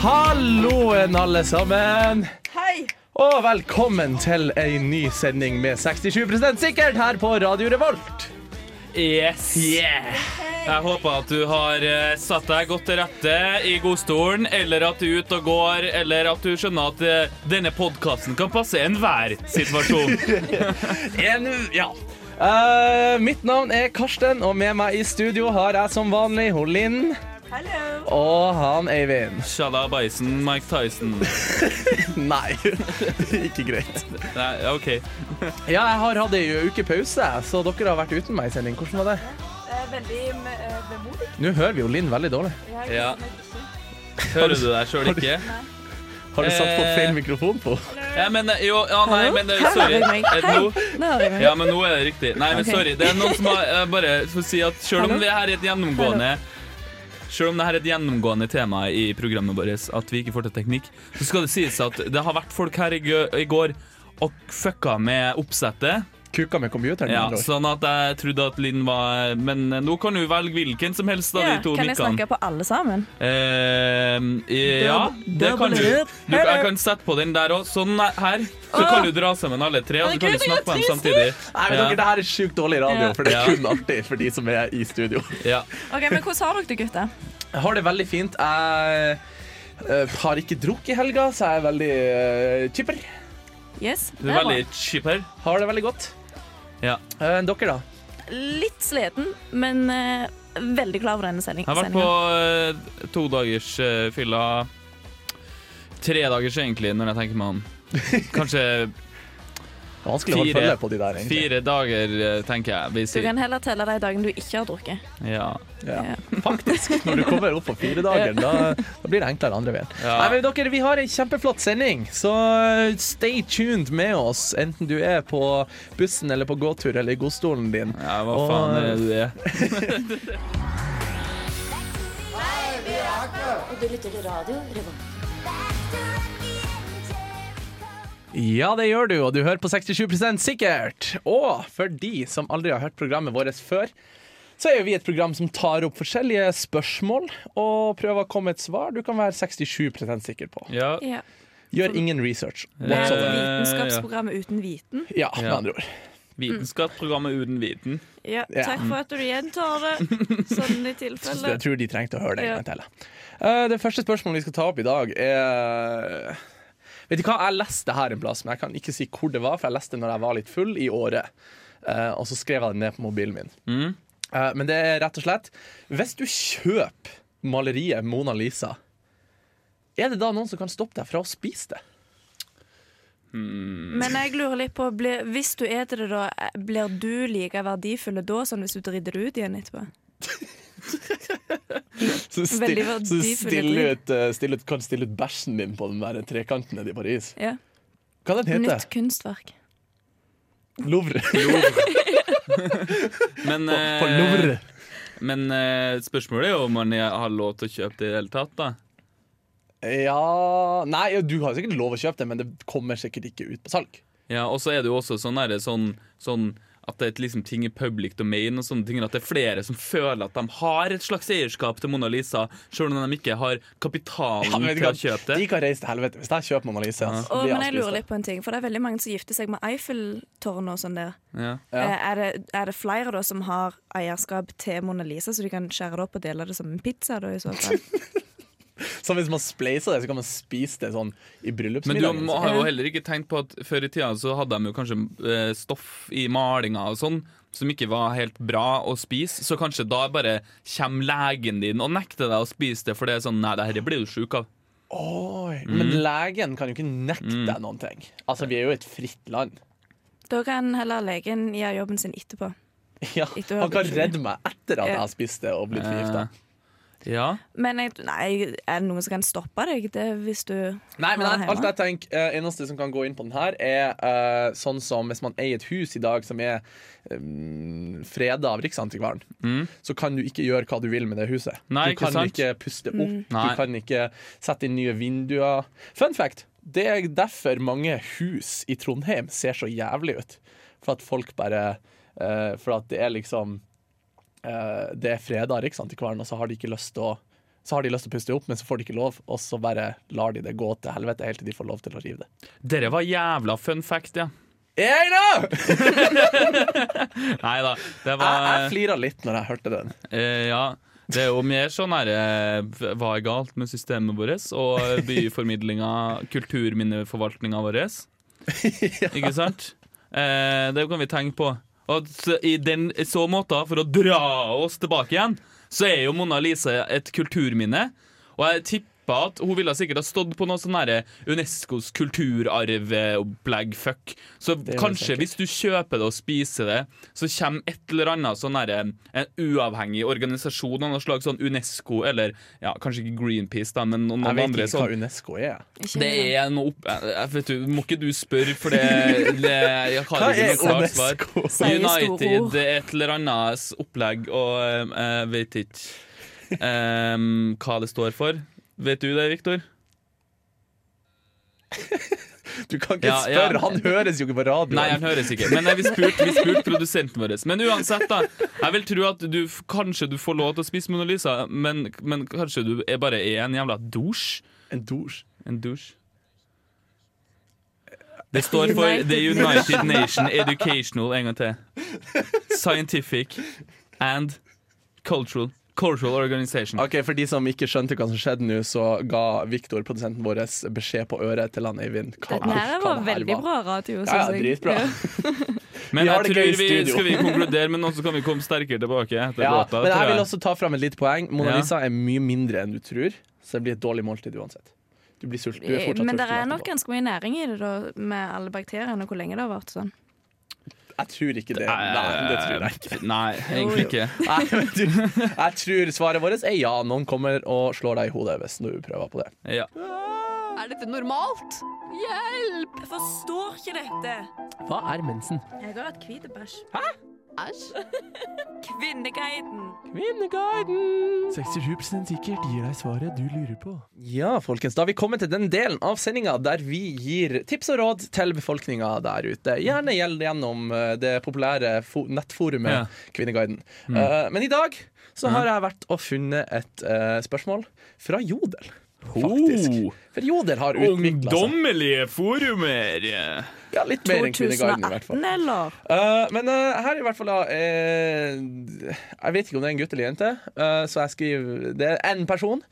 Halloen alle sammen. Hei. Og velkommen til ei ny sending med 67% sikkert her på Radio Revolt. Yes. Jeg håper at du har eh, satt deg godt til rette i godstolen, eller at du er ute og går, eller at du skjønner at eh, denne podkasten kan passe enhver situasjon. En, ja. Uh, mitt navn er Karsten, og med meg i studio har jeg som vanlig Linn Hallo. og han Eivind. Shalla Bison, Mike Tyson. Nei, ikke greit. Nei, OK. Ja, jeg har hatt ei uke pause, så dere har vært uten meg i sending. Hvordan var det? Veldig eh, vemodig. Nå hører vi jo Linn veldig dårlig. Ja. Hører du deg sjøl ikke? Har du satt på Eh. feil mikrofon på? Ja, men eh, jo, ja, nei, men sorry. Nå. Ja, men nå er det riktig. Nei, men sorry. Det er noen som har bare for å si at Selv om vi er her i et gjennomgående selv om det her er et gjennomgående tema i programmet vårt, at vi ikke får til teknikk, så skal det sies at det har vært folk her i, i går og fucka med oppsettet. Kuka med computeren? Ja, sånn at jeg trodde at Linn var Men eh, nå kan du velge hvilken som helst av Ja, de to kan jeg snakke på alle sammen? Eh, ja, det kan du. Du. Jeg kan sette på den der òg. Sånn her. Så kan du dra sammen alle tre, og så kan du snakke på dem samtidig. Nei, men dere, Det her er sjukt dårlig radio, for det er kun artig for de som er i studio. Ja. Ok, men Hvordan har dere det, gutter? Jeg har det veldig fint. Jeg uh, har ikke drukket i helga, så jeg er veldig uh, chipper. Yes, Du det er veldig chipper. Har det veldig godt. Ja. Uh, dere, da? Litt sliten, men uh, veldig klar for denne sendingen. Jeg har vært på eh, to dagers uh, fylla. Tre dagers, egentlig, når jeg tenker meg om. Kanskje Fire. de der, fire dager, eh, tenker jeg. Vi Du kan heller telle de dagene du ikke har drukket. Ja. Ja. Faktisk. Når du kommer opp på fire dager, da, da blir det enklere andre veien. Ja. Nei, men dere, Vi har en kjempeflott sending, så stay tuned med oss. Enten du er på bussen eller på gåtur eller i godstolen din. ja, hva Og- faen er det? Og du lytter til radio Revolt. Ja, det gjør du, og du hører på 67% sikkert. Og for de som aldri har hørt programmet vårt før, så er jo vi et program som tar opp forskjellige spørsmål og prøver å komme med et svar du kan være 67 sikker på. Ja. Ja. Gjør ingen research. Det er et Eh, vitenskapsprogram uten viten. Ja, med andre ord. Vitenskapsprogrammet uten viten. Ja, takk for at du gjentar det, sånn i tilfelle. jeg tror de trengte å høre det en Ja. gang til. Eh, det første spørsmålet vi skal ta opp i dag, er Vet du hva, Jeg leste her en plass, men jeg kan ikke si hvor det var, for jeg leste det når jeg var litt full i året. Uh, og så skrev jeg det ned på mobilen min. Mm. Eh, men det er rett og slett Hvis du kjøper maleriet Mona Lisa, er det da noen som kan stoppe deg fra å spise det? Men jeg lurer litt på, blir, hvis du eter det da, blir du like verdifull da, som hvis du driter det ut igjen etterpå? Så, still, så stille ut, eh, stille ut, kan stille ut bæsjen din på den der trekanten nede i Paris. Ja. Hva den heter Nytt kunstverk. Louvre. Men, På, på eh, Louvre. men eh, spørsmålet er jo om man har lov til å kjøpe det i det hele tatt, da. Ja Nei, du har sikkert lov å kjøpe det, men det kommer sikkert ikke ut på salg. Ja, og så er det jo også sånn, der, sånn, sånn at det er et liksom ting i public domain og sånne ting, at det er flere som føler at de har et slags eierskap til Mona Lisa, selv om de ikke har kapitalen Ja, til å kjøpe det. De kan reise til helvete hvis jeg kjøper Mona Lisa. Ja. Og, men jeg lurer litt på en ting, for det er veldig mange som gifter seg med Eiffeltårnet og sånn der. Ja. Ja. Eh, Er, det, er det flere da som har eierskap til Mona Lisa, så de kan skjære det opp og dele det som en pizza? da i så fall? Så hvis man spleiser det, så kan man spise det sånn i bryllupsmiddagen. Men du har jo heller ikke tenkt på at før i tida så hadde de jo kanskje eh, stoff i malinga og sånn som ikke var helt bra å spise, så kanskje da bare kommer legen din og nekter deg å spise det, for det er sånn Nei, det her blir du sjuk av. Oi, Mm. Men legen kan jo ikke nekte deg noen ting. Altså, Vi er jo et fritt land. Da kan heller legen gjøre jobben sin etterpå. Ja, Han kan redde meg etter at jeg har spist det og blitt forgifta. Ja. Men jeg, nei, er det noen som kan stoppe deg det, hvis du Nei, men jeg, alt jeg tenker uh, Eneste som kan gå inn på den her, er uh, sånn som hvis man eier et hus i dag som er um, freda av Riksantikvaren, Mm. så kan du ikke gjøre hva du vil med det huset. Nei, du kan sant? ikke puste opp, mm. du kan ikke sette inn nye vinduer. Fun fact! Det er derfor mange hus i Trondheim ser så jævlig ut. For at folk bare uh, For at det er liksom Det er freda av Riksantikvaren, og så har de ikke lyst til å så har de lyst til å puste opp, men så får de ikke lov, og så bare lar de det gå til helvete helt til de får lov til å rive det. Dere var jævla fun fact, ja. Jeg da! Nei da. Det Jeg, var jeg flira litt når jeg hørte den. eh, Ja. Det er jo mer sånn her eh, Hva er galt med systemet vårt? Og byformidlinga, kulturminneforvaltninga vår. Ikke sant? Eh, det kan vi tenke på. Og i, den, så måte, for å dra oss tilbake igjen, så er jo Mona Lisa et kulturminne. Og jeg tipper at hun ville sikkert ha stått på noe sånn her Unescos kulturarvopplegg. Fuck. Så kanskje hvis du kjøper det og spiser det, så kommer et eller annet sånn her, en uavhengig organisasjon av noe slag, sånn Unesco, eller ja, kanskje ikke Greenpeace, da, men noen Jeg vet andre ikke sånn hva Unesco er. Det er noe opp... Jeg, jeg vet du, må ikke du spørre, for det, det Jeg har Hva ikke noe klart svar. United, et eller annet opplegg, og eh, jeg vet ikke um, hva det står for. Vet du det, Viktor? Du kan ikke Ja, ja. spørre, han høres jo ikke på radioen. Nei, han høres ikke. Men nei, vi spurte vi spurt produsenten vår. Men uansett, da. Jeg vil tro at du kanskje du får lov til å spise Mona Lisa, men, men kanskje du er bare er en jævla dusj. En dusj? En dusj. Det står for The United Nation Educational en gang til. Scientific and Cultural Cultural Organization. Ok, For de som ikke skjønte hva som skjedde nå, så ga Viktor, produsenten vår, beskjed på øret til han Eivind. hva- Dette her var veldig var. bra radio. Ja, ja, dritbra. Men Vi har jeg tror vi skal vi konkludere med noe, så kan vi komme sterkere tilbake etter Ja, låta. men jeg vil også ta fram et lite poeng. Mona Ja. Lisa er mye mindre enn du tror, så det blir et dårlig måltid uansett. Du blir sult. Du er fortsatt Men det er nok ganske mye næring i det, da, med alle bakteriene, og hvor lenge det har vært sånn. Jeg tror ikke det. Nei, det tror jeg ikke. Nei, egentlig ikke. Nei, men du, jeg tror svaret vårt er ja. Noen kommer og slår deg i hodet hvis du prøver på det. Ja. Er dette normalt? Hjelp! Jeg forstår ikke dette. Hva er mensen? Jeg har hatt hvit bæsj. Æsj. Kvinneguiden. Kvinneguiden! 67% sikkert gir deg svaret du lurer på. Ja, folkens, da har vi kommet til den delen av sendinga der vi gir tips og råd til befolkninga der ute. Gjerne gjeld gjennom eh, det populære nettforumet Ja. Kvinneguiden. Eh, men i dag så har jeg vært og funnet et uh, spørsmål fra Jodel. Faktisk. Oh, For Jodel har utvikla seg. ungdommelige forumer! Ja, litt mer enn Kvinneguiden, i hvert fall. eller? Uh, men uh, her er i hvert fall da uh, Jeg vet ikke om det er en gutt eller jente, så jeg skriver Det er en person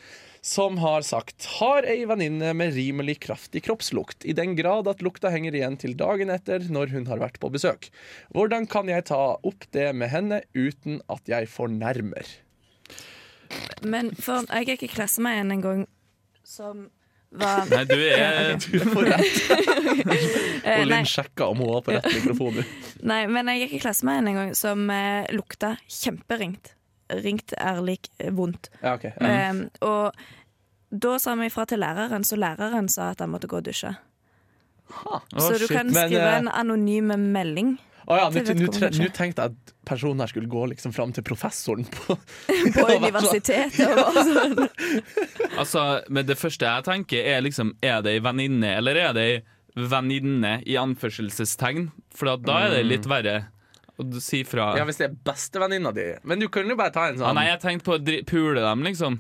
som har sagt Har ei venninne med rimelig kraftig kroppslukt, i den grad at lukta henger igjen til dagen etter når hun har vært på besøk. Hvordan kan jeg ta opp det med henne uten at jeg fornærmer? Men for, jeg gikk i klasse med en en gang som var Nei, du er Du får rett. Eh, Og Linn sjekka om hun var på rett mikrofon. nei, men jeg gikk i klasse med en en gang som eh, lukta kjemperingt. Ringt er lik eh, vondt. Ja, ok. um, og da sa vi ifra til læreren, så læreren sa at han måtte gå og dusje. Ha. så du shit. kan Men, skrive eh, en anonym melding Å ja, nå ikke tenkte jeg at personen her skulle gå liksom fram til professoren på på universitetet. Sånn. Altså, men det første jeg tenker, er liksom Er det ei venninne, eller er det ei venninne i anførselstegn? For da- da er det litt verre å si fra. Ja, hvis det er bestevenninna di. Men du kunne jo bare ta en Ah, sånn nei, jeg tenkte på å pule dem, liksom.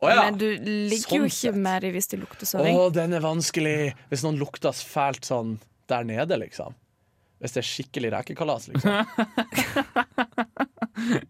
Oh, ja. Men du ligger Sånn jo ikke sett. med dem hvis de lukter sånn. Å, den er vanskelig. Hvis noen lukter fælt sånn der nede, liksom. Hvis det er skikkelig rekekalas, liksom.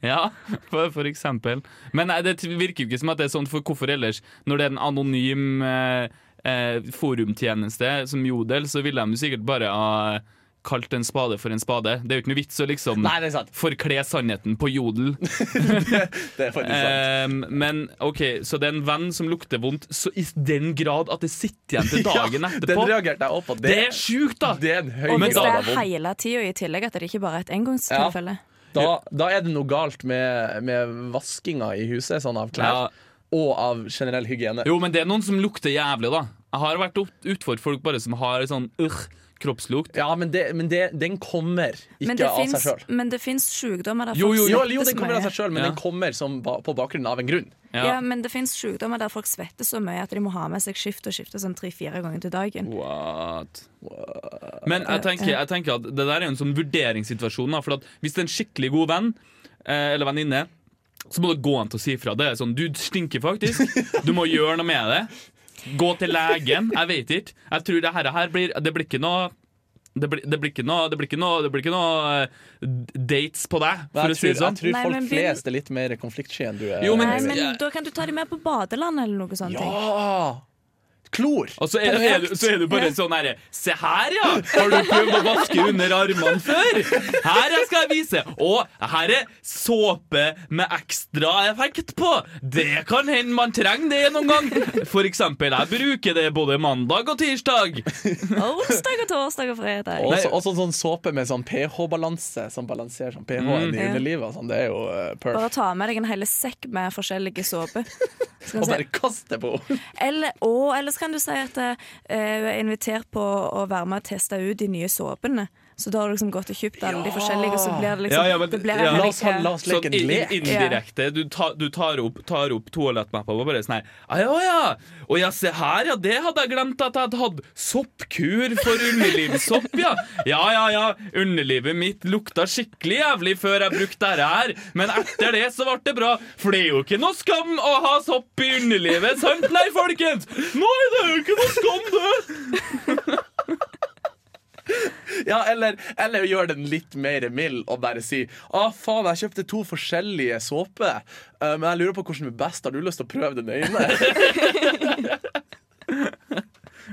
Ja, for, for eksempel. Men nei, det virker jo ikke som at det er sånn, for hvorfor ellers? Når det er en anonym eh, eh, forumtjeneste som Jodel, så ville de sikkert bare ha kalt en spade for en spade. Det er jo ikke noe vits å liksom Nei, det er sant. forkle sannheten på Jodel. Det er faktisk sant. Ehm, men OK, så det er en venn som lukter vondt så i den grad at det sitter igjen til dagen Den etterpå. reagerte jeg opp på. Det er sjukt, da! Det er en høy Og hvis det er hele tida i tillegg, at det ikke bare er et engangstilfelle. Da, da er det noe galt med, med vaskinga i huset, sånn av klær. Ja, og av generell hygiene. Jo, men det er noen som lukter jævlig, da. Jeg har vært ut- utfor folk bare som har sånn øh, kroppslukt. Ja, men, det, men det, den kommer ikke Men det av seg sjøl. Men det fins sykdommer der Jo, folk jo, Jo, jo, den kommer av seg sjøl, men Ja. den kommer som på bakgrunn av en grunn. Ja. Ja. men det fins sykdommer der folk svetter så mye at de må ha med seg skift og skifte sånn tre-fire ganger til dagen. What? Men jeg tenker, jeg tenker at det der er en sånn vurderingssituasjon. Da, for at hvis det er en skikkelig god venn eh, eller venninne, så må det gå an til å si fra. Det er sånn, Du stinker faktisk. Du må gjøre noe med det. Gå til legen. Jeg vet ikke. Jeg tror det her, her blir Det blir ikke noe det blir, det blir ikke noe Det blir ikke noe, det blir ikke noe eh, dates på deg, for for å jeg si tror, det sånn. jeg tror Nei, folk men begynn- flest er litt mer konfliktsky enn du er. Jo, men- Nei, men. Da kan du ta dem med på badeland eller noe sånt. ting. Ja! Klor! Og så er, du- er, du- så er du bare sånn herre Se her, ja! Har du prøvd å vaske under armene før? Her jeg skal jeg vise. Og her er såpe med ekstra effekt på. Det kan hende man trenger det noen gang. For eksempel, jeg bruker det både mandag og tirsdag. Onsdag og torsdag og fredag. Og også, også sånn såpe med sånn pH-balanse, som balanserer sånn pH-en i Ja. underlivet. Sånn. Det er jo uh, perf. Bare ta med deg en hel sekk med forskjellige såper. Og bare kaste på henne. Eller, og, eller kan du si at eh, du er invitert på å være med og teste ut de nye såpene. Så da har du liksom gått og kjøpt alle de forskjellige, og så blir det liksom Ja, ja, men- det blir ja. La oss, la oss Sånn leke en lek. in- indirekte. Du, tar- du tar opp, tar opp toalettmappa og bare sånn her Å Ja, ja. Og ja, se her, ja. Det hadde jeg glemt at jeg hadde hatt soppkur for underlivssopp, ja. Ja, ja, ja. Underlivet mitt lukta skikkelig jævlig før jeg brukte dette her. Men etter det så ble det bra. For det er jo ikke noe skam å ha sopp i underlivet, sant? Nei, folkens? Nei, det er jo ikke noe skam, det. Ja, eller, eller gjør den litt mer mild og bare si Å, faen, jeg kjøpte to forskjellige såper, uh, men jeg lurer på hvordan er best. Har du lyst til å prøve den ene?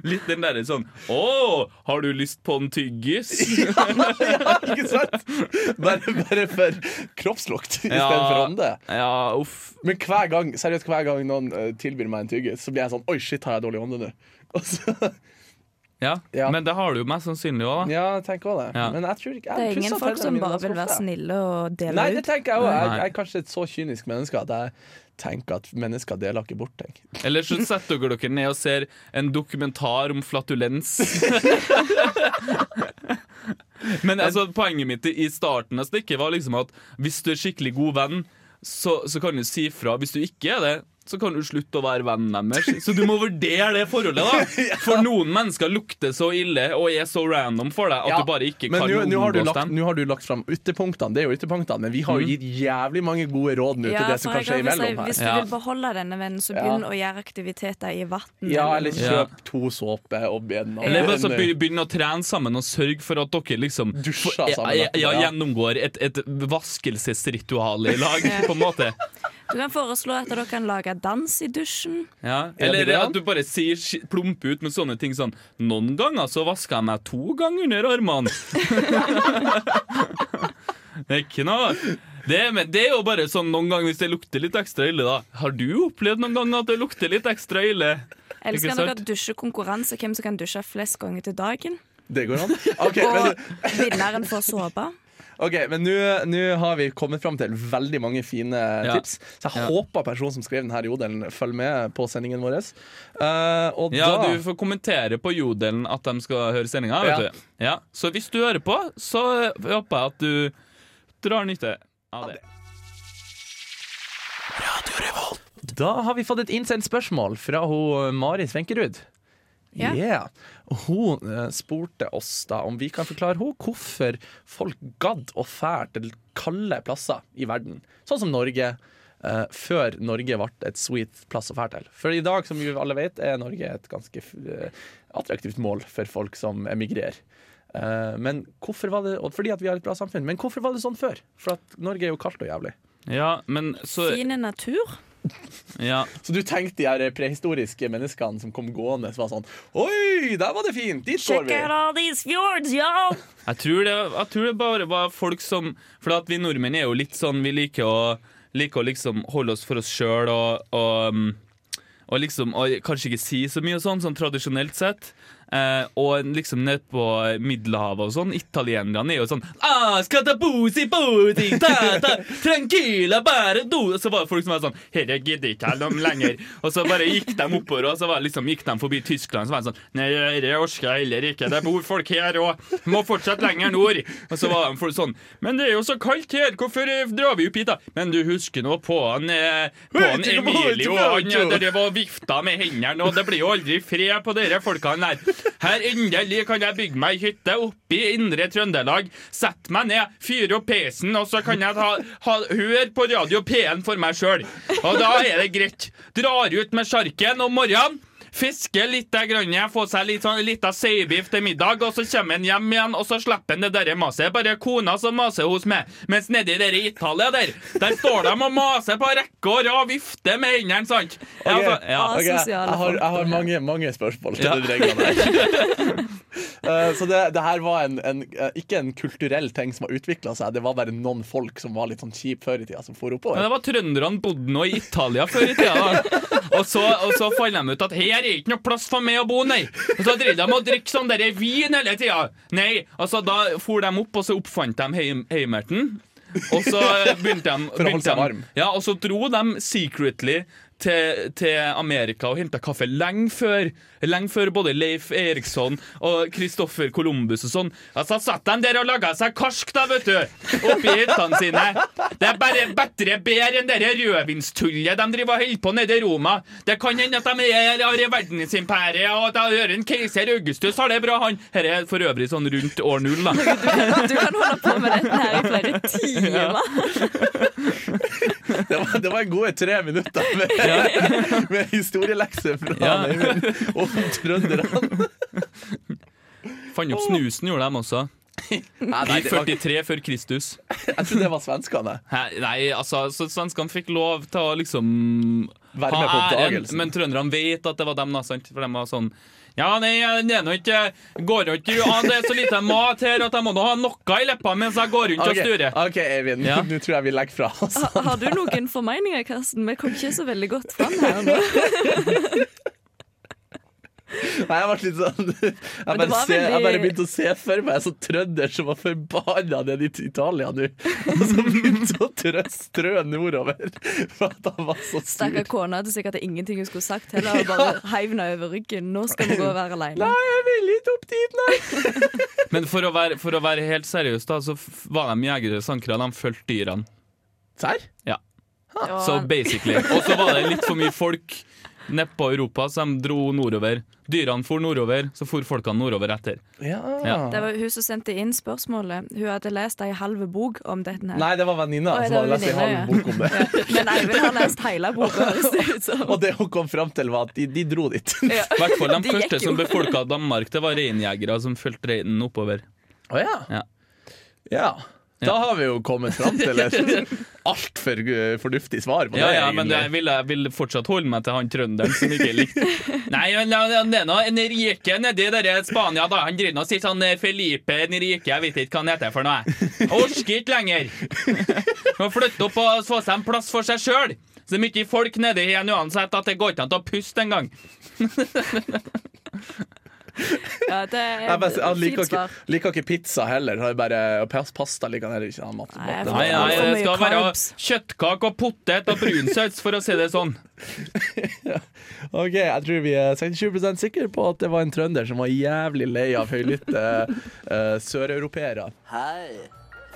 Litt den derre sånn Å, har du lyst på en tyggis? ja, ikke sant? Bare, bare for kroppslukt istedenfor ånde. Ja, uff. Men hver gang seriøst, hver gang noen eh, tilbyr meg en tyggis, så blir jeg sånn Oi, shit, har jeg dårlig ånde nå? Og så, Ja. Ja. Men det har du jo mest sannsynlig òg, da. ja, jeg tenker også det. Ja. Men jeg tror ikke Det er ingen folk som bare vil være snille og dele Nei, det tenker jeg òg. Jeg, jeg er kanskje et så kynisk menneske at jeg tenker at mennesker deler ikke bort ting. Eller så setter dere dere ned og ser en dokumentar om flatulens. Men altså, poenget mitt i starten av stikket var liksom at hvis du er skikkelig god venn, så, så kan du si fra. Hvis du ikke er det, så kan du slutte å være vennen deres. Så du må vurdere det forholdet, da. For noen mennesker lukter så ille og er så random for deg at Ja, du bare ikke Men kan omgås dem. nå har du lagt fram ytterpunktene. Det er jo ytterpunktene, men vi har jo gitt jævlig mange gode råd nå til det som kan skje imellom her. Hvis du vil beholde denne vennen, så Ja. begynn å gjøre aktiviteter i vann. Ja, eller Ja. kjøp to såper og en Eller bare så begynn å trene sammen og sørg for at dere liksom Dusjer sammen ja, ja, ja. gjennomgår et, et vaskelsesritual i lag, på en måte. Du kan foreslå at dere kan lage dans i dusjen. Ja. Eller det at du bare sier plumper ut med sånne ting sånn Noen ganger så vasker jeg meg to ganger under armene. det er ikke noe det men det er jo bare sånn noen ganger hvis det lukter litt ekstra ille, da. Har du opplevd noen ganger at det lukter litt ekstra ille? Eller skal dere sant? ha dusjekonkurranse, hvem som kan dusje flest ganger til dagen. Det går an. Okay, Og vinneren får såpe. Ok, men nå har vi kommet fram til veldig mange fine Ja. tips. Så jeg Ja. håper personen som skrev denne jodelen, følger med på sendingen vår. Uh, og Ja, da du får kommentere på jodelen at de skal høre sendinga. Ja. Ja. Så hvis du hører på, så håper jeg at du drar nytte av det. Da har vi fått et innsendt spørsmål fra hun Mari Svenkerud. Ja. Yeah. Hun eh, spurte oss da om vi kan forklare henne hvorfor folk gadd å fære til kalde plasser i verden, sånn som Norge, Uh, før Norge ble et sweet plass å fære til. For i dag, som vi alle vet, er Norge et ganske uh, attraktivt mål for folk som emigrerer. Uh, men hvorfor var det, Fordi at vi har et bra samfunn. Men hvorfor var det sånn før? For at Norge er jo kaldt og jævlig. Ja, men så Fine natur. Ja. Så du tenkte de her prehistoriske menneskene som kom gående, som var sånn Oi, der var det fint! Dit går Check vi! out all these fjords, y'all! Jeg tror, det, jeg tror det bare var folk som For at vi nordmenn er jo litt sånn Vi liker å, liker å liksom holde oss for oss sjøl og, og, og liksom og kanskje ikke si så mye og sånn, sånn tradisjonelt sett. Eh, og liksom nede på Middelhavet og sånn, italienerne er jo sånn ah, busi, busi, ta, ta, tranquila, bare do Og så var det folk som var sånn Herre gidder ikke jeg dem lenger. Og så bare gikk de oppover, og så var liksom, gikk de forbi Tyskland, så var det sånn Nei, dette orker jeg heller ikke. Det bor folk her òg. Må fortsette lenger nord. Og så var de folk sånn Men det er jo så kaldt her, hvorfor eh, drar vi opp hit, da? Men du husker nå på han, eh, på han Emilio, han der dere var vifta med hendene, og det blir jo aldri fred på dere folkene der. Her endelig kan jeg bygge meg hytte oppe i indre Trøndelag. Sett meg ned, fyre opp peisen, og så kan jeg ha, ha, høre på Radio P1 for meg sjøl. Og da er det greit. Drar ut med sjarken om morgenen. Fiske litt, grann, få seg litt sånn, litt av sauebiff til middag, og så kommer han hjem igjen, og så slipper han det der maset. Bare kona som maser hos meg. Mens nedi der i Italia der, der står de og maser på rekke og rad, vifter med hendene, sant? Ja, altså, ja. okay. Jeg, har, jeg har mange, mange spørsmål til Ja. de reglene her. uh, så det, det her var en, en, eh, ikke en kulturell ting som har utvikla seg, det var bare noen folk som var litt sånn kjip før i tida, som for Men det var trønderne bodde nå i Italia før i tida. Og så, og så fant de ut at her er ikke noe plass for meg å bo, nei. Og så drev de og drikke sånn der vin hele tida. Nei, altså da for de opp, og så oppfant de heim, heimerten. Og så begynte de begynte de- varm. Ja, og så dro de secretly til, til Amerika og henta kaffe lenge før Lenge før både Leif Eriksson og Kristoffer Columbus og sånn. Altså satt de der og laga seg karsk, da, vet du. Oppi hyttene sine. Det er bare bedre bedre enn det rødvinstullet de driver og holder på nede i Roma. Det kan hende at de er har i verdensimperiet, og at hører en keiser Augustus har det bra, han. Dette er for øvrig sånn rundt år null, da. Du kan holde på med dette her i flere timer. Det var, det var en gode tre minutter med, med historielekse fra Ja. Eivind om trønderne. Fant opp snusen, gjorde de også. I nei, det var, 43 før Kristus. jeg trodde det var svenskene. Nei, altså, så svenskene fikk lov til å liksom Være med på oppdagelsen. Men trønderne vet at det var dem, da, sant? For de var sånn Ja, nei, det er nå ikke Går jo ikke an, det er så lite mat her at jeg må nå ha noe i leppene mens jeg går rundt og sturer. ok, Eivind, Ja. nå tror jeg vi legger fra oss. Ha- Har du noen formeninger, Karsten? Vi kom ikke så veldig godt fram her nå. Nei, jeg ble litt sånn Jeg bare, se, jeg bare begynte å se for meg en sånn trønder som var forbanna nede i Italia nå. Og så begynte å trø, strø nordover for at han var så sur. Stakkar kona hadde sikkert ingenting hun skulle sagt heller. Og bare heiv henne over ryggen. Nå skal vi gå og være alene. Nei, jeg vil ikke opp dit, nei! Men for å være, for å være helt seriøs, da, så var de jegere og sankere. De fulgte dyrene. Serr? Ja. Så Så basically. Og så var det litt for mye folk nedpå Europa, så de dro nordover. Dyrene for nordover, så for folkene nordover etter. Ja. Ja. Det var hun som sendte inn spørsmålet. Hun hadde lest ei halv bok om dette her. Nei, det var venninna ja, som hadde lest ei halv bok om det. Men Eivind har lest hele boka, som. Og det hun kom fram til, var at de, de dro dit. Ja. I hvert fall de De første som befolka Danmark, det var reinjegere som fulgte reinen oppover. Å ja. Ja. ja. Da har vi jo kommet fram til et altfor fornuftig svar på Ja, det. ja, men jeg vil, jeg vil fortsatt holde meg til han trønderen som ikke likte Nei, men det det er nå en rike nedi der i Spania, da. Han driver nå og sier sånn eh, Felipe en rike, jeg vet ikke hva han heter for noe. jeg. Orker ikke lenger. Må flytte opp og få seg en plass for seg sjøl. Så mye folk nedi her uansett at det går ikke an å puste engang. Ja, det er Jeg, bare, han liker, ikke, liker ikke pizza heller. Har bare, pasta liker han heller ikke. Han mat, Nei, jeg Nei, nei, det skal være kjøttkake og potet og brunsaus, for å si det sånn. Ok, Jeg tror vi er 67% sikre på at det var en trønder som var jævlig lei av høylytte uh, søreuropeere. Hei.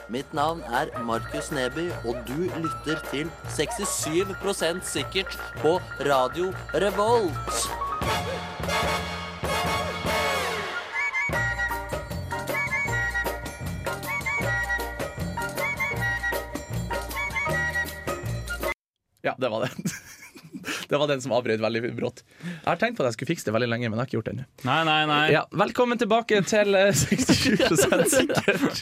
Mitt navn er Markus Neby, og du lytter til 67% sikkert på Radio Revolt. Ja, det var det. Det var den som avbrøt veldig brått. Jeg har tenkt på at jeg skulle fikse det veldig lenge, men jeg har ikke gjort det ennå. Nei, nei, nei. Ja, velkommen tilbake til eh, 67 sikkert.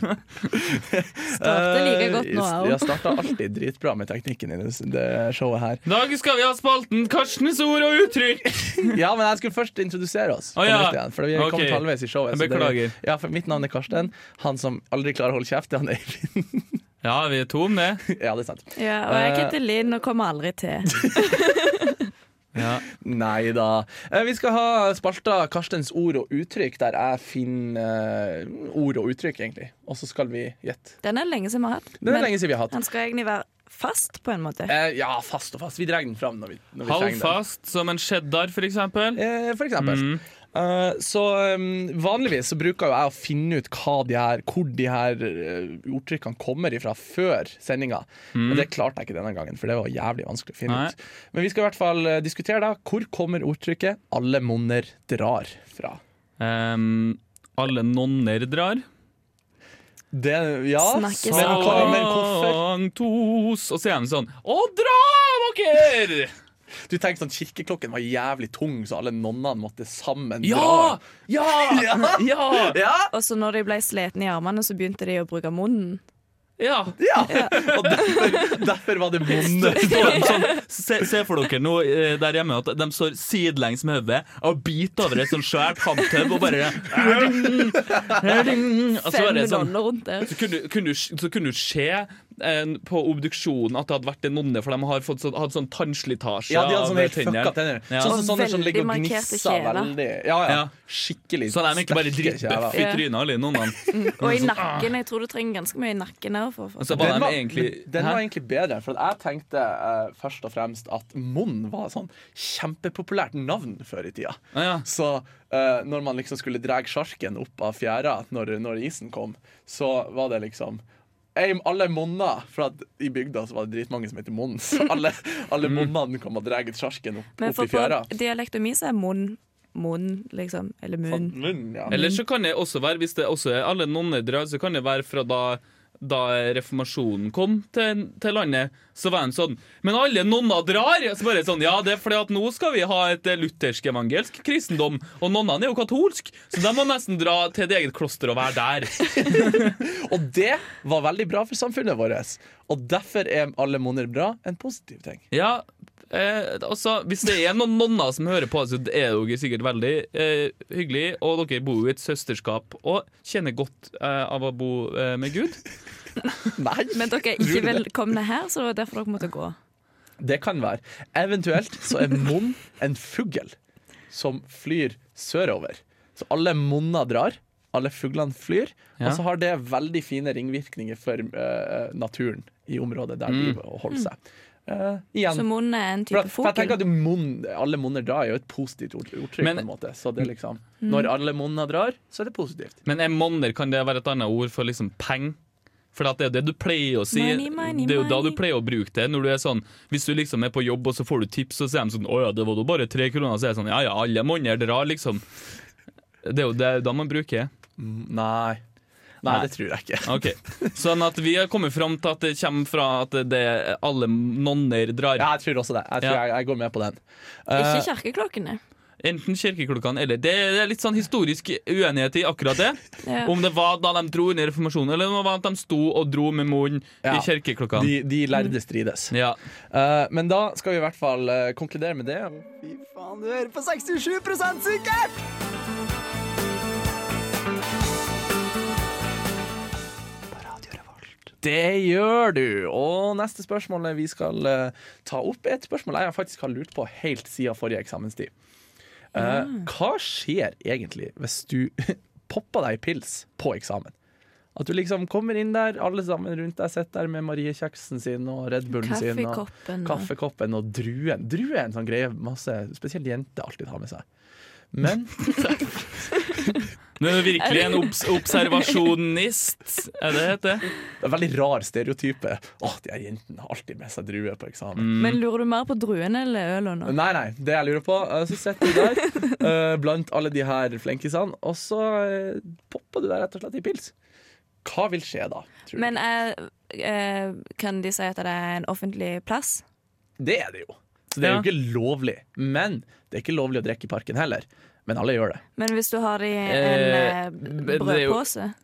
Starter like godt nå, Eh, jeg Jeg starta alltid dritbra med teknikken i det, det showet her. I dag skal vi ha spalten Karstens ord og uttrykk. Ja, men jeg skulle først introdusere oss. Å, på ja. nytt igjen, for vi er Ok. kommet halvveis i showet. Så det- beklager. Ja, for Mitt navn er Karsten. Han som aldri klarer å holde kjeft, det er han Eivind. Ja, vi er to om det. ja, det er sant. Ja, og jeg Eh, heter Linn og kommer aldri til. Ja. Nei da. Eh, Vi skal ha spalta Karstens ord og uttrykk, der jeg finner eh, ord og uttrykk, egentlig. Og så skal vi gjette. Den er lenge siden vi har hatt. Den er lenge siden vi har hatt. den skal egentlig være fast, på en måte. Eh, ja, fast og fast. Vi drar den fram når vi, når vi trenger den. Halvfast som en cheddar, for eksempel. Eh, for eksempel. Mm. Eh, så um, vanligvis så bruker jo jeg å finne ut hva de her, hvor de her eh, ordtrykkene kommer ifra før sendinga. Men det klarte jeg ikke denne gangen, for det var jævlig vanskelig å finne Mm. Nei. ut. Men vi skal i hvert fall eh, diskutere da hvor kommer ordtrykket 'alle monner drar' fra. Um, alle nonner drar. Det, ja, Snakkes men, men hvorfor? Sanktos. Og så er de sånn Å, dra dere! Du tenker sånn Kirkeklokken var jævlig tung, så alle nonnene måtte sammen Ja! dra. Ja! Ja! Ja! Og så når de ble slitne i armene, så begynte de å bruke munnen. ja. ja. Og derfor, derfor var det monne. Sånn, se, se for dere nå eh, der hjemme at de står sidelengs med hodet og biter over et sånt svært hamtau og bare Fem det sånn nonner rundt der. så kunne, kunne, du- så kunne du se på obduksjonen at det hadde vært en nonne, for de har fått sånn, hatt sånn tannslitasje. Ja, de hadde sånn helt fucka tenner. Ja. Sånn sånn, sånne som ligger og gnisser veldig. Ja, ja. Ja. Skikkelig Så de er bare sterke drittbøff i trynet, alle nonnene. Og i nakken. Jeg tror du trenger ganske mye i nakken her. For å få var Den var, egentlig den var egentlig bedre, for jeg tenkte uh, først og fremst at Mon var et sånn kjempepopulært navn før i tida. Ah, ja. Så uh, når man liksom skulle dra sjarken opp av fjæra når, når isen kom, så var det liksom Ei, alle monner, for at i bygda så var det dritmange som heter Mons. Så alle, alle monnene kom og dreget sjarken opp, opp for i fjæra. på dialekten min så er munn munn, liksom. Eller munn. Munn, ja. Eller så kan det også være, hvis det også er alle nonner drar, så kan det være fra da da reformasjonen kom til, til landet, så var de sånn Men alle nonner drar! Så bare sånn, ja, det er fordi at nå skal vi ha et eh, luthersk-evangelsk kristendom, og nonnene er jo katolsk, så de må nesten dra til et eget kloster og være der. Og det var veldig bra for samfunnet vårt. Og derfor er alle monner bra en positiv ting. Ja, eh, altså, Hvis det er noen nonner som hører på, så er det jo sikkert veldig eh, hyggelig. Og dere bor jo i et søsterskap og kjenner godt eh, av å bo eh, med Gud. Nei, Men dere er ikke velkomne her, så det var derfor dere måtte gå. det kan være. Eventuelt så er mon en fugl som flyr sørover. Så alle monner drar. Alle fuglene flyr. Ja. Og så har det veldig fine ringvirkninger for uh, naturen i området der Mm. de holder seg. Uh, igjen. Så munn er en type fugl? jeg tenker at mon, Alle monner drar er jo et positivt ord, ordtrykk. Men- på en måte Så det liksom, mm. Når alle monner drar, så er det positivt. Men er monner, kan det være et annet ord for liksom penger? For det er det du pleier å si. Money, money, det er jo da du pleier å bruke det. Når du er sånn Hvis du liksom er på jobb og så får du tips, så er de sånn 'Å ja, det var da bare tre kroner'. Så er det sånn Ja ja, alle monner drar, liksom. Det er jo det, da man bruker. Nei. Nei, Nei. det tror jeg ikke. okay. Sånn at vi har kommet fram til at det kommer fra at det alle nonner drar. Ja, jeg tror også det. Jeg tror Ja. jeg, jeg går med på den. Ikke kirkeklokkene. kirkeklokkene. Enten kirkeklokkene eller Det er litt sånn historisk uenighet i akkurat det. Ja. Om det var da de dro under reformasjonen, eller om det var at de sto og dro med munnen Ja. i kirkeklokkene. de, de lærde strides. Ja. Uh, men da skal vi i hvert fall uh, konkludere med det. Fy faen, du hører på 67 sikkert! Det gjør du. Og neste spørsmål vi skal uh, ta opp, er et spørsmål jeg faktisk har lurt på helt siden forrige eksamenstid. Eh, hva skjer egentlig hvis du popper deg pils på eksamen? At du liksom kommer inn der, alle sammen rundt deg sitter der med Mariekjeksen sin og Red Bullen sin. Og Kaffekoppen. og- kaffekoppen og druen. Drue er en sånn greie masse, spesielt jenter alltid har med seg. Men Nå er du virkelig en obs observasjonist, er det det heter? det er en veldig rar stereotype. Åh, de her jentene har alltid med seg drue på eksamen. Mm. Men lurer du mer på druene eller ølen nå? Nei, nei, det jeg lurer på eh, Så sitter du der eh, blant alle de her flenkisene, og så eh, popper du der rett og slett i pils. Hva vil skje da? Tror? Men eh, eh, kan de si at det er en offentlig plass? det er det jo. Så det er jo ikke lovlig. Men det er ikke lovlig å drikke i parken heller. Men alle gjør det. Men hvis du har det i en Eh, eh, det brødpose Ja,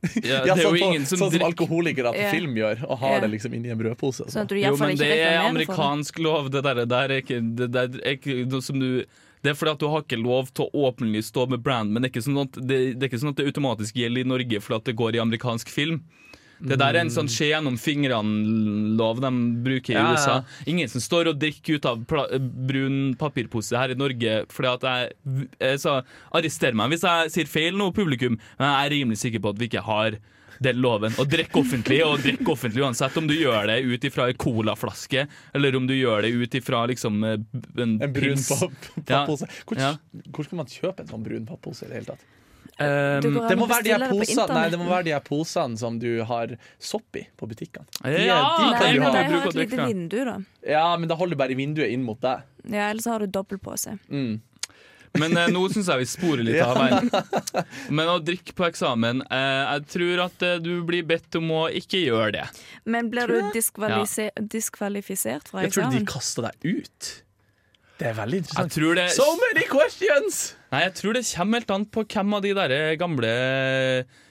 Ja, det er sånn, jo på, ingen som sånn som alkoholikere på film gjør, og har Ja. det liksom inni en brødpose. og Sånn at du Jo, men ikke det er det. amerikansk lov. Det der, der er ikke, det der er ikke noe som du det er fordi at du har ikke lov til å åpenlig stå med brand, men det er ikke sånn at det, det, er ikke sånn at det automatisk gjelder i Norge fordi at det går i amerikansk film. Det der er en sånn skje gjennom fingrene-lov de bruker i Ja. USA. Ingen som står og drikker ut av pla brun papirpose her i Norge fordi at jeg, jeg så Arrester meg hvis jeg sier feil nå, publikum, men jeg er rimelig sikker på at vi ikke har den loven. Å drikke offentlig, og drikke offentlig uansett om du gjør det ut ifra ei colaflaske, eller om du gjør det ut ifra liksom eh, en, En brun pils. papp- Ja. pappose. Hvor, Ja. hvor skal man kjøpe en sånn brun pappose i det hele tatt? Um, Det må, være de her posene, nei, det må være de her posene som du har sopp i på butikkene. Ja, de Nei, kan du ha. de bruke har et lite vindu, da. Ja, men da holder bare vinduet inn mot deg. Ja, Eller så har du dobbeltpose. Mm. Men eh, nå syns jeg vi sporer litt av veien. Men å drikke på eksamen eh, Jeg tror at eh, du blir bedt om å ikke gjøre det. Men blir du diskvalise- diskvalifisert fra Jeg tror de kaster deg ut. Det er veldig interessant. det, So many questions! nei, jeg tror det kommer helt an på hvem av de der gamle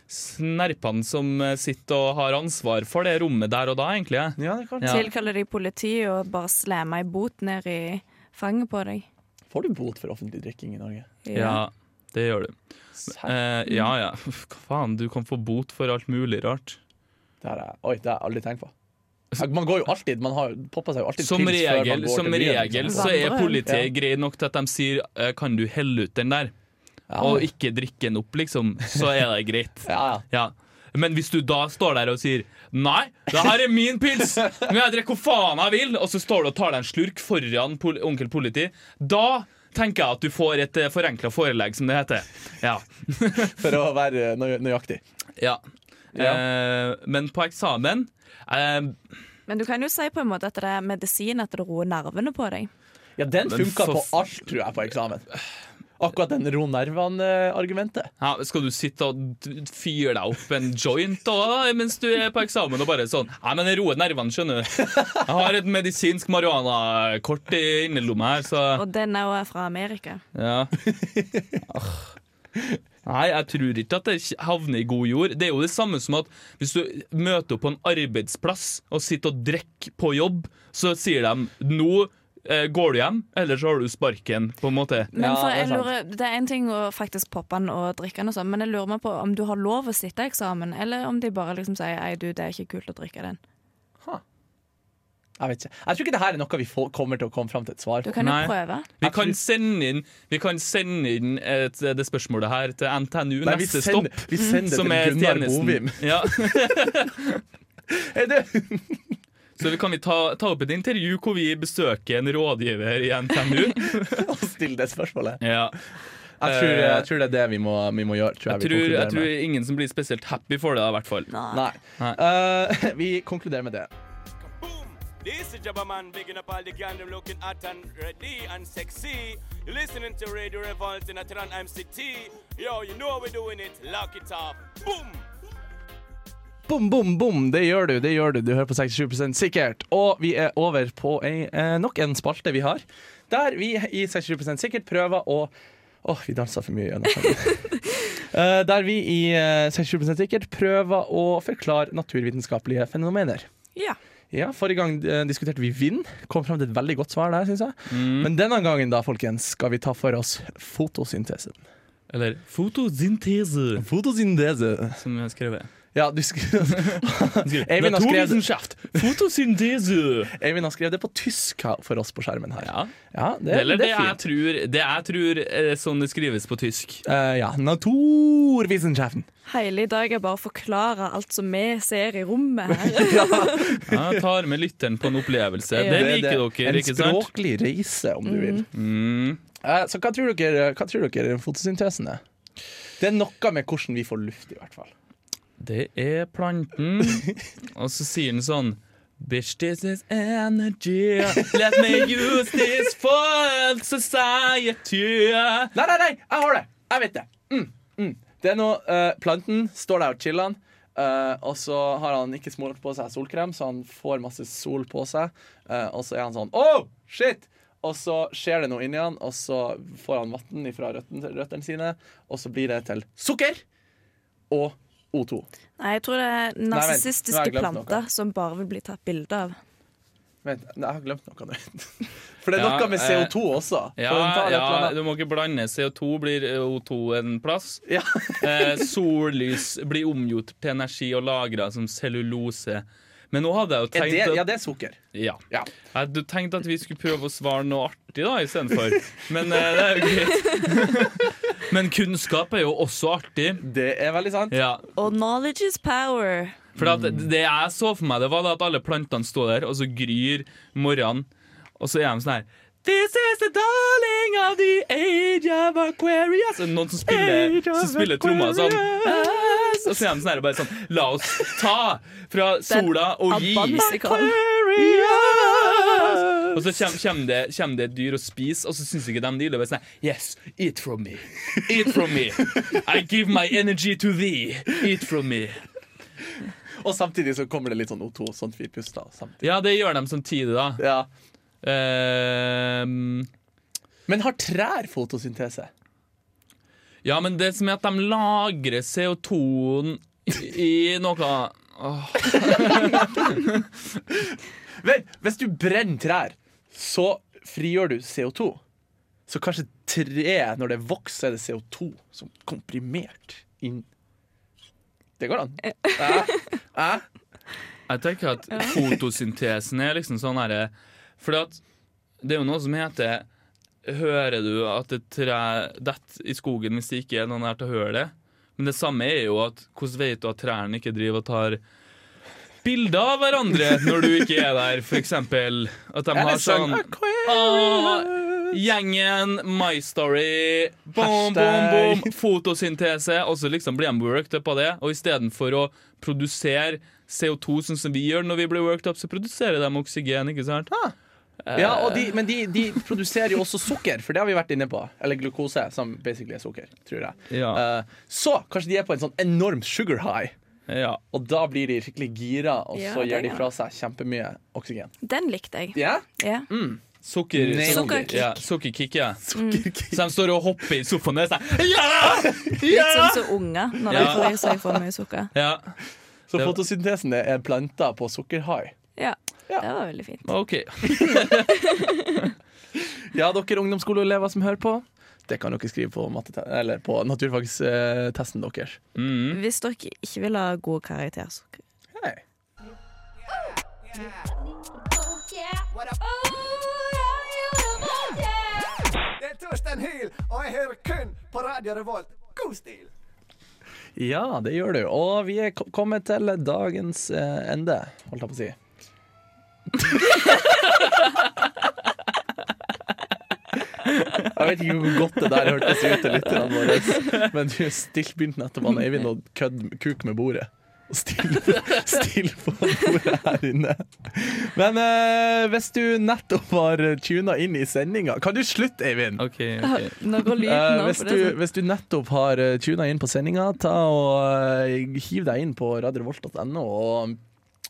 snerpene som sitter og har ansvar for det rommet der og da, egentlig. Ja, det kan. Ja. Tilkaller de politiet og bare slammer ei bot ned i fanget på deg? Får du bot for offentlig drikking i Norge? Ja, det gjør du. Eh, ja ja, hva faen, du kan få bot for alt mulig rart. Det har jeg, oi, det har jeg aldri tenkt på. Man går jo alltid, man har poppa seg jo alltid Som pils før man regel, går som til byen, regel så er politiet Ja. greie nok til at de sier eh, 'kan du helle ut den der', Ja. og ikke drikke den opp, liksom, så er det greit. Ja, ja. Ja. Men hvis du da står der og sier 'nei, det her er min pils', men jeg drikker hvor faen jeg vil', og så står du og tar deg en slurk foran pol onkel politi, da tenker jeg at du får et uh, forenkla forelegg, som det heter. Ja. For å være nøy nøyaktig. ja. Eh, men på eksamen eh, Men du kan jo si på en måte at det er medisin, at det roer nervene på deg. Ja, den funka for på alt, tror jeg, på eksamen. Akkurat den ro nervene-argumentet. ja, Skal du sitte og fyre deg opp en joint da, da, mens du er på eksamen og bare sånn Nei, men det roer nervene, skjønner du. Jeg har et medisinsk marihuana-kort i innerlomma her, så Og den er jo fra Amerika. Ja. Nei, jeg tror ikke at det havner i god jord. Det er jo det samme som at hvis du møter opp på en arbeidsplass og sitter og drikker på jobb, så sier de nå eh, går du hjem, eller så har du sparken, på en måte. Men for det er jeg lurer, det er en ting å faktisk poppe den og drikke den, og sånn, men jeg lurer meg på om du har lov å sitte i eksamen, eller om de bare liksom sier ei du, det er ikke kult å drikke den. Jeg vet ikke. Jeg tror ikke det her er noe vi får, kommer til å komme fram til et svar Du kan jo Nei. prøve. Vi kan sende inn, vi kan sende inn et, det spørsmålet her til NTNU Nei, vi neste sender, stopp. vi sender Som til er Gunnar tjenesten. Bovim. Ja. Er det? Så vi kan vi ta, ta opp et intervju hvor vi besøker en rådgiver i NTNU. Å stille det spørsmålet. Ja. Jeg tror, jeg tror det er det vi må, vi må gjøre. Tror jeg, Jeg vi tror, jeg konkluderer tror ingen som blir spesielt happy for det, i hvert fall. Nei. Nei. Nei. Eh, vi konkluderer med det. Is Jabba Man, bigging up all the gang, them looking hot and ready and sexy. You're listening to Radio Revolt in Atran MCT. Yo, you know how we're doing it. Lock it up. Boom! Bom, bom, bom! Det gjør du. det gjør Du Du hører på 67% sikkert. Og vi er over på ei, eh, nok en spalte vi har, der vi i 67 sikkert prøver å Åh, vi dansa for mye igjen. uh, der vi i uh, 67 sikkert prøver å forklare naturvitenskapelige fenomener. Ja. Ja, Forrige gang eh, diskuterte vi vind. Kom fram til et veldig godt svar der, syns jeg. Men denne gangen da, folkens, skal vi ta for oss fotosyntesen. Eller fotosyntese, Fotosyntese. som jeg har skrevet. Ja, du skrev Eivind har skrevet Fotosyntese. Eivind har skrevet det på tysk for oss på skjermen her. Ja. Ja, det, Eller det det er jeg tror, det jeg tror er sånn det skrives på tysk. Uh, ja, Naturwissenschaften. Hele i dag er bare å forklare alt som vi ser i rommet her. Jeg tar med lytteren på en opplevelse. Ja. Det er liker dere, En ikke sant? En språklig reise, om du vil. Mm. Uh, så hva tror, dere, hva tror dere fotosyntesen er? Det er noe med hvordan vi får luft, i hvert fall. Det er planten. Og så sier den sånn Bitch, this is energy. Let me use this for society. Nei, nei, nei! Jeg har det! Jeg vet det. Mm, mm. Det er noe uh, Planten står der og chiller'n. Uh, og så har han ikke smurt på seg solkrem, så han får masse sol på seg. Uh, og så er han sånn Oh, shit! Og så skjer det noe inni han, og så får han vann fra røttene, røttene sine, og så blir det til sukker og O2. Nei, jeg tror det er narsissistiske planter som bare vil bli tatt bilde av. Vent, jeg har glemt noe nå. For det er Ja, noe med eh, CO2 også. Ja, ja, du må ikke blande. CO2 blir O2 en plass. ja. Eh, sollys blir omgjort til energi og lagra som cellulose. Men nå hadde jeg jo tenkt det, at ja, det er sukker. Ja. Ja. Jeg hadde tenkt at vi skulle prøve å svare noe artig da istedenfor. Men eh, det er jo greit. Men kunnskap er jo også artig. Det er veldig sant. Ja. Og knowledge is power. For at det jeg så for meg, det var at alle plantene står der, og så gryr morgenen, og så er de sånn her This is the darling of the age of Aquarius. Og noen som spiller, som spiller trommer sånn. Og så er de sånn her bare sånn La oss ta fra sola og gi. ABBA-musikal. Og så kommer, det, kommer det et dyr og spiser, og så syns ikke de det Og. Bare sånn, Yes, eat from me. Eat from me. I give my energy to thee. Eat from me. Og samtidig så kommer det litt sånn O2, sånn at vi puster samtidig. Ja, det gjør de samtidig, da. Ja. Uh, Men har trær fotosyntese? ja, men det som er at de lagrer CO2-en i, i noe oh. Vel, hvis du brenner trær, så frigjør du CO2. Så kanskje tre, når det vokser, er det CO2 som komprimert inn Det går an. Eh? Eh? Jeg tenker at fotosyntesen er liksom sånn herre For det er jo noe som heter Hører du at et tre detter i skogen hvis det ikke er noen der til å høre det? Men det samme er jo at hvordan vet du at trærne ikke driver og tar bilder av hverandre når du ikke er der? Eksempel at de har sånn sånn Gjengen, My Story, boom, boom, boom, fotosyntese. Og så liksom blir de worked up av det. Og istedenfor å produsere CO2 sånn som vi gjør når vi blir worked up, så produserer de oksygen. ikke sant? Ja, og de, men de, de produserer jo også sukker, for det har vi vært inne på. Eller glukose, som basically er sukker, tror jeg. Ja. Uh, så kanskje de er på en sånn enorm sugar high, ja. og da blir de skikkelig gira, og Ja, så det gir de fra seg kjempemye oksygen. Den likte jeg. Ja? Ja. Sukker, Sukkerkick. Ja, sukkerkick, ja. Sukkerkick. Så de står og hopper i sofaen og er sånn Ja! Litt sånn som unger når de får i seg for mye sukker. Ja, Så Det var- fotosyntesen er planta på sukkerhai. Ja, Ja. det var veldig fint. OK. Ja, dere ungdomsskoleelever som hører på, det kan dere skrive på, eller på naturfagstesten deres. Mm. Hvis dere ikke vil ha gode karakterer, så Hei. Det er Torstein Hyl, og jeg hører kun på Radio Revolt. God stil! Ja, det gjør du. Og vi er ko- kommet til dagens eh, ende, holdt jeg på å si. Jeg vet ikke hvor godt det der hørtes ut til lytterne våre, men du stilt begynte nettopp han Eivind å kødde kuk med bordet. Og stille, på bordet her inne. Men eh, hvis du nettopp har tuna inn i sendinga Kan du slutte, Eivind? ok, okay. Nå går lyden Eh, hvis, du, hvis du nettopp har uh, tuna inn på sendinga, ta og eh, hiv deg inn på radiorevolt.no og,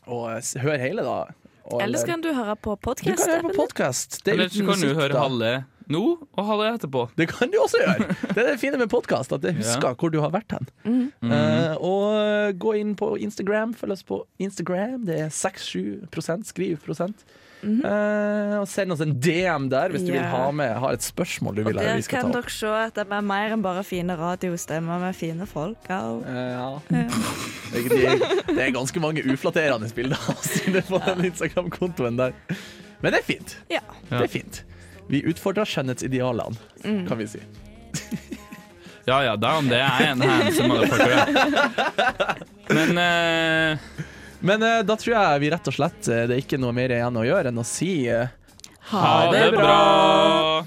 og eh, hør hele, da. Og, Eller så kan du høre på du kan høre på podkast. podkast. Det er Eller så kan du høre halve nå og halve etterpå. Det kan du også gjøre. Det er det fine med podkast, at det husker hvor du har vært hen. Mm. Uh, og eh, gå inn på Instagram. Følg oss på Instagram. Det er 6-7 Skriv prosent. uh, og send oss en DM der hvis du vil. Ha med har et spørsmål du vil ha der vi skal kan ta opp. dere se at det er mer enn bare fine radiostemmer med fine folk. Og Uh, ja. Det, er- det er ganske mange uflatterende bilder å inne på den Instagram-kontoen der. Men det er fint. Ja. Det er fint. Vi utfordrer skjønnhetsidealene, kan vi si. Ja ja, da om det er en handsome motherfucker. Men uh... Men uh, da tror jeg vi rett og slett eh, det er ikke noe mer igjen å gjøre enn å si ha det bra!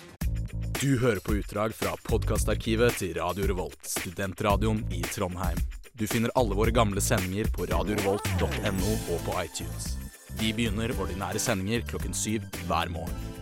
Du hører på utdrag fra podkastarkivet til Radio Revolt, studentradioen i Trondheim. Du finner alle våre gamle sendinger på radiorevolt.no og på iTunes. Vi begynner ordinære sendinger klokken syv hver morgen.